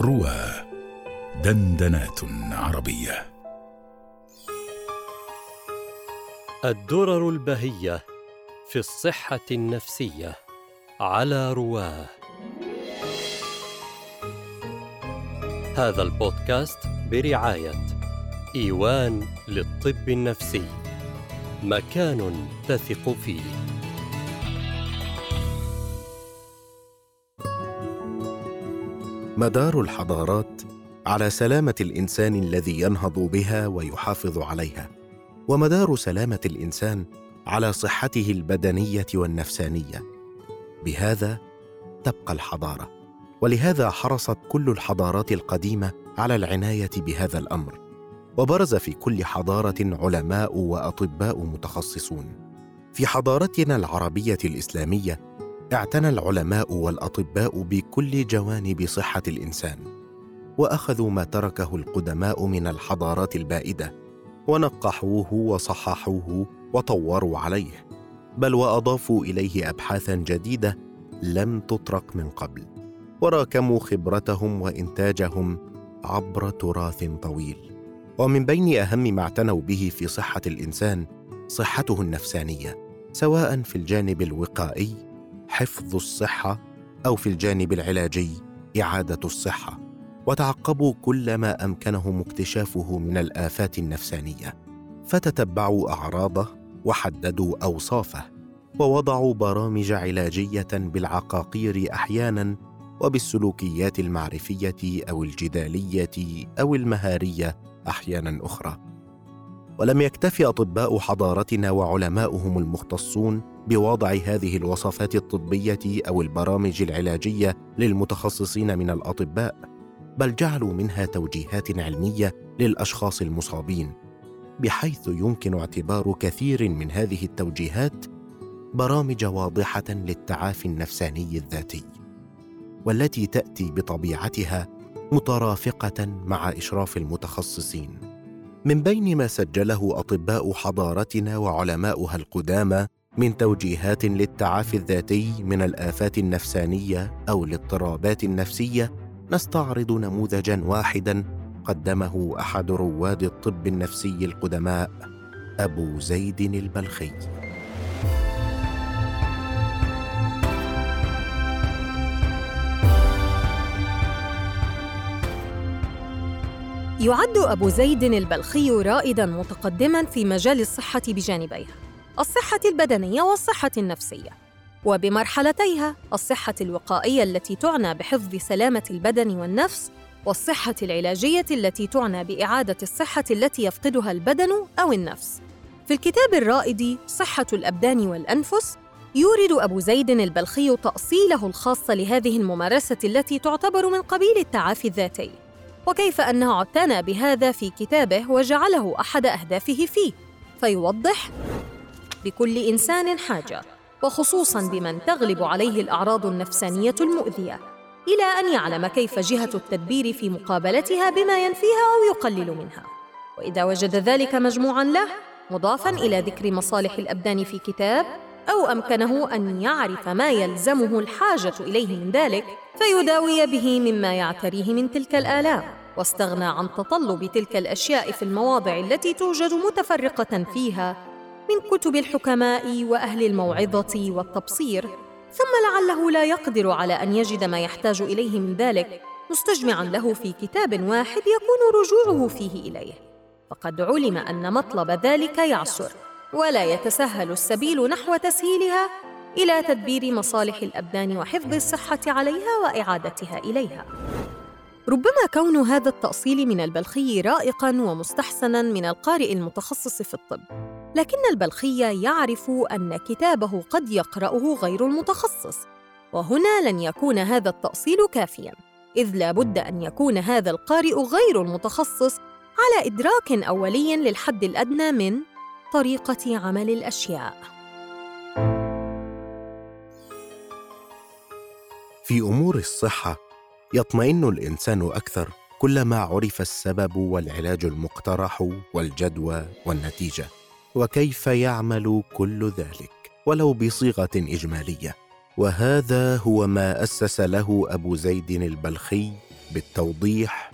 روى دندنات عربية. الدرر البهية في الصحة النفسية على رواه. هذا البودكاست برعاية إيوان للطب النفسي. مكان تثق فيه. مدار الحضارات على سلامة الإنسان الذي ينهض بها ويحافظ عليها ومدار سلامة الإنسان على صحته البدنية والنفسانية. بهذا تبقى الحضارة ولهذا حرصت كل الحضارات القديمة على العناية بهذا الأمر وبرز في كل حضارة علماء وأطباء متخصصون. في حضارتنا العربية الإسلامية اعتنى العلماء والأطباء بكل جوانب صحة الإنسان وأخذوا ما تركه القدماء من الحضارات البائدة ونقحوه وصححوه وطوروا عليه بل وأضافوا إليه ابحاثا جديدة لم تطرق من قبل وراكموا خبرتهم وإنتاجهم عبر تراث طويل. ومن بين أهم ما اعتنوا به في صحة الإنسان صحته النفسانية سواء في الجانب الوقائي حفظ الصحة أو في الجانب العلاجي إعادة الصحة وتعقبوا كل ما أمكنهم اكتشافه من الآفات النفسانية فتتبعوا أعراضه وحددوا أوصافه ووضعوا برامج علاجية بالعقاقير أحيانا وبالسلوكيات المعرفية أو الجدالية أو المهارية أحيانا أخرى. ولم يكتف أطباء حضارتنا وعلماؤهم المختصون بوضع هذه الوصفات الطبية أو البرامج العلاجية للمتخصصين من الأطباء بل جعلوا منها توجيهات علمية للأشخاص المصابين بحيث يمكن اعتبار كثير من هذه التوجيهات برامج واضحة للتعافي النفساني الذاتي والتي تأتي بطبيعتها مترافقة مع إشراف المتخصصين. من بين ما سجله أطباء حضارتنا وعلماؤها القدامى من توجيهات للتعافي الذاتي من الآفات النفسانية أو الاضطرابات النفسية نستعرض نموذجا واحدا قدمه أحد رواد الطب النفسي القدماء أبو زيد البلخي. يعد أبو زيد البلخي رائداً متقدماً في مجال الصحة بجانبيها. الصحة البدنية والصحة النفسية. وبمرحلتيها الصحة الوقائية التي تعنى بحفظ سلامة البدن والنفس والصحة العلاجية التي تعنى بإعادة الصحة التي يفقدها البدن أو النفس. في الكتاب الرائد صحة الأبدان والأنفس يورد أبو زيد البلخي تأصيله الخاص لهذه الممارسة التي تعتبر من قبيل التعافي الذاتي. وكيف انه اعتنى بهذا في كتابه وجعله أحد أهدافه فيه. فيوضح بكل إنسان حاجة وخصوصا بمن تغلب عليه الأعراض النفسانية المؤذية إلى أن يعلم كيف جهة التدبير في مقابلتها بما ينفيها أو يقلل منها. وإذا وجد ذلك مجموعا له مضافا إلى ذكر مصالح الأبدان في كتاب أو أمكنه أن يعرف ما يلزمه الحاجة إليه من ذلك فيداوي به مما يعتريه من تلك الالام واستغنى عن تطلب تلك الأشياء في المواضع التي توجد متفرقة فيها من كتب الحكماء وأهل الموعظة والتبصير ثم لعله لا يقدر على أن يجد ما يحتاج إليه من ذلك مستجمعا له في كتاب واحد يكون رجوعه فيه إليه. فقد علم أن مطلب ذلك يعسر ولا يتسهل السبيل نحو تسهيلها إلى تدبير مصالح الأبدان وحفظ الصحة عليها وإعادتها إليها. ربما كون هذا التأصيل من البلخي رائقا ومستحسنا من القارئ المتخصص في الطب. لكن البلخي يعرف أن كتابه قد يقرأه غير المتخصص وهنا لن يكون هذا التأصيل كافيا إذ لا بد أن يكون هذا القارئ غير المتخصص على إدراك أولي للحد الأدنى من طريقة عمل الأشياء. في أمور الصحة يطمئن الإنسان أكثر كلما عرف السبب والعلاج المقترح والجدوى والنتيجة. وكيف يعمل كل ذلك؟ ولو بصيغة إجمالية. وهذا هو ما أسس له أبو زيد البلخي بالتوضيح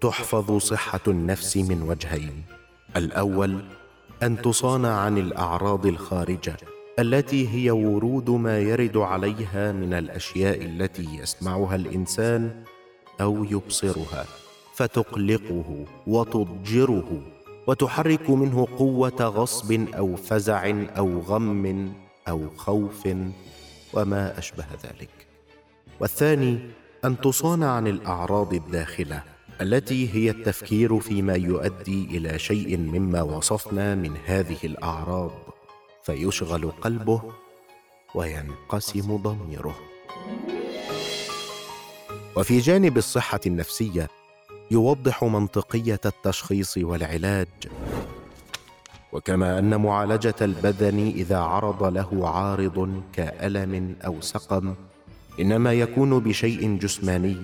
تحفظ صحة النفس من وجهين. الأول أن تصان عن الأعراض الخارجة التي هي ورود ما يرد عليها من الأشياء التي يسمعها الإنسان أو يبصرها فتقلقه وتضجره. وتحرك منه قوة غصب أو فزع أو غم أو خوف وما أشبه ذلك. والثاني أن تصان عن الأعراض الداخلة التي هي التفكير فيما يؤدي إلى شيء مما وصفنا من هذه الأعراض فيشغل قلبه وينقسم ضميره. وفي جانب الصحة النفسية يوضح منطقية التشخيص والعلاج. وكما أن معالجة البدن إذا عرض له عارض كألم أو سقم إنما يكون بشيء جسماني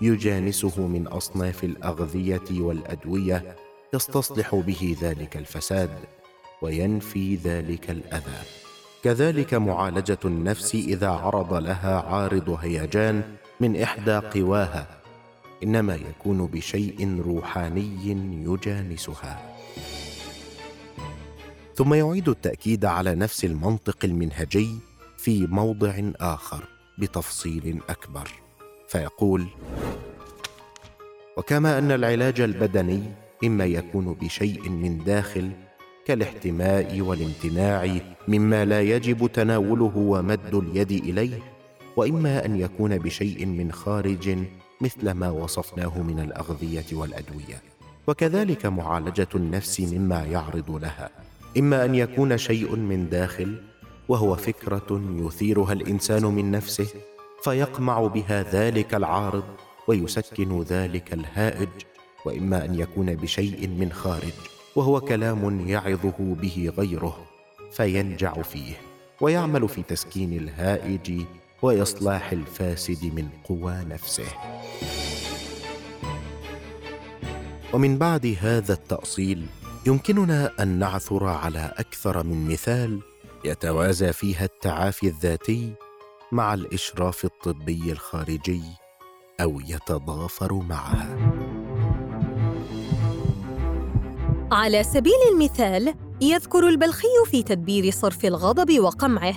يجانسه من أصناف الأغذية والأدوية يستصلح به ذلك الفساد وينفي ذلك الأذى. كذلك معالجة النفس إذا عرض لها عارض هيجان من إحدى قواها إنما يكون بشيء روحاني يجانسها. ثم يعيد التأكيد على نفس المنطق المنهجي في موضع آخر بتفصيل أكبر فيقول وكما أن العلاج البدني إما يكون بشيء من داخل كالاحتماء والامتناع مما لا يجب تناوله ومد اليد إليه وإما أن يكون بشيء من خارج مثل ما وصفناه من الأغذية والأدوية وكذلك معالجة النفس مما يعرض لها. إما أن يكون شيء من داخل وهو فكرة يثيرها الإنسان من نفسه فيقمع بها ذلك العارض ويسكن ذلك الهائج وإما أن يكون بشيء من خارج وهو كلام يعظه به غيره فينجع فيه ويعمل في تسكين الهائج وإصلاح الفاسد من قوى نفسه. ومن بعد هذا التأصيل يمكننا أن نعثر على أكثر من مثال يتوازى فيها التعافي الذاتي مع الإشراف الطبي الخارجي أو يتضافر معها. على سبيل المثال يذكر البلخي في تدبير صرف الغضب وقمعه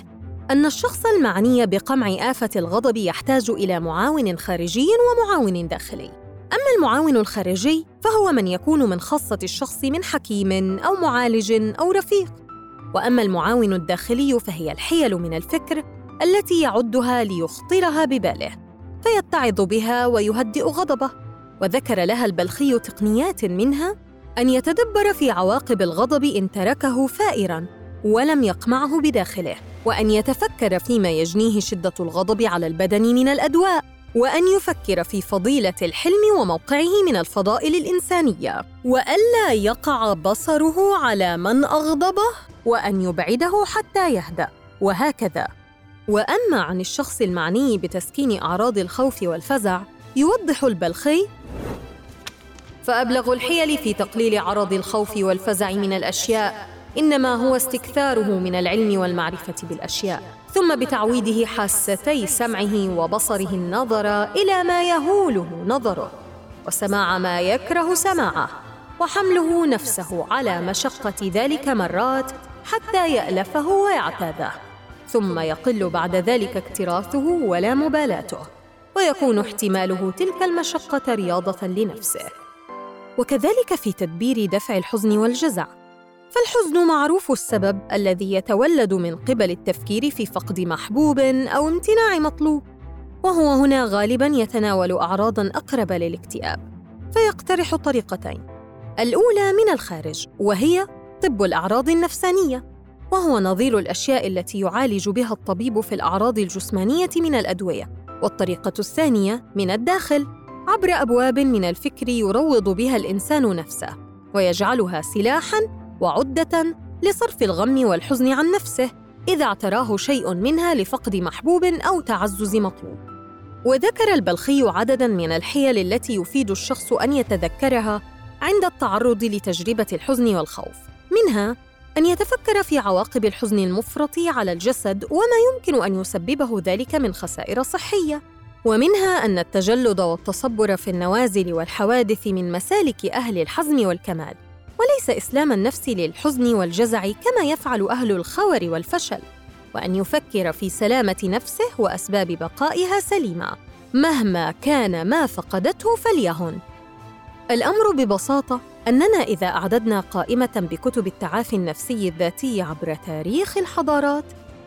أن الشخص المعني بقمع آفة الغضب يحتاج إلى معاون خارجي ومعاون داخلي. أما المعاون الخارجي فهو من يكون من خاصة الشخص من حكيم أو معالج أو رفيق. وأما المعاون الداخلي فهي الحيل من الفكر التي يعدها ليخطرها بباله فيتعظ بها ويهدئ غضبه. وذكر لها البلخي تقنيات منها أن يتدبر في عواقب الغضب إن تركه فائرا. ولم يقمعه بداخله وأن يتفكر فيما يجنيه شدة الغضب على البدن من الأدواء وأن يفكر في فضيلة الحلم وموقعه من الفضائل الإنسانية وألا يقع بصره على من أغضبه وأن يبعده حتى يهدأ وهكذا. وأما عن الشخص المعني بتسكين أعراض الخوف والفزع يوضح البلخي فأبلغ الحيل في تقليل عرض الخوف والفزع من الأشياء. إنما هو استكثاره من العلم والمعرفة بالأشياء ثم بتعويده حاستي سمعه وبصره النظر إلى ما يهوله نظره وسماع ما يكره سماعه وحمله نفسه على مشقة ذلك مرات حتى يألفه ويعتاده ثم يقل بعد ذلك اكتراثه ولا مبالاته ويكون احتماله تلك المشقة رياضة لنفسه. وكذلك في تدبير دفع الحزن والجزع فالحزن معروف السبب الذي يتولد من قبل التفكير في فقد محبوب أو امتناع مطلوب وهو هنا غالبا يتناول اعراضا أقرب للاكتئاب فيقترح طريقتين. الأولى من الخارج وهي طب الأعراض النفسانية وهو نظير الأشياء التي يعالج بها الطبيب في الأعراض الجسمانية من الأدوية والطريقة الثانية من الداخل عبر أبواب من الفكر يروض بها الإنسان نفسه ويجعلها سلاحا وعدة لصرف الغم والحزن عن نفسه إذا اعتراه شيء منها لفقد محبوب أو تعزز مطلوب. وذكر البلخي عددا من الحيل التي يفيد الشخص أن يتذكرها عند التعرض لتجربة الحزن والخوف. منها أن يتفكر في عواقب الحزن المفرط على الجسد وما يمكن أن يسببه ذلك من خسائر صحية. ومنها أن التجلد والتصبر في النوازل والحوادث من مسالك أهل الحزم والكمال. وليس إسلام النفس للحزن والجزع كما يفعل أهل الخور والفشل. وأن يفكر في سلامة نفسه وأسباب بقائها سليمة. مهما كان ما فقدته فليهن. الأمر ببساطة أننا إذا أعددنا قائمة بكتب التعافي النفسي الذاتي عبر تاريخ الحضارات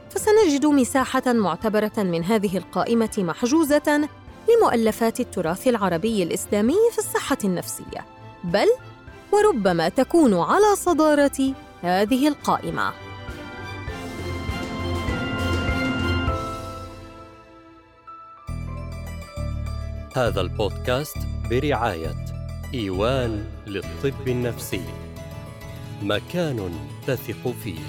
فسنجد مساحة معتبرة من هذه القائمة محجوزة لمؤلفات التراث العربي الإسلامي في الصحة النفسية. بل وربما تكون على صدارة هذه القائمة. هذا البودكاست برعاية إيوان للطب النفسي. مكان تثق فيه.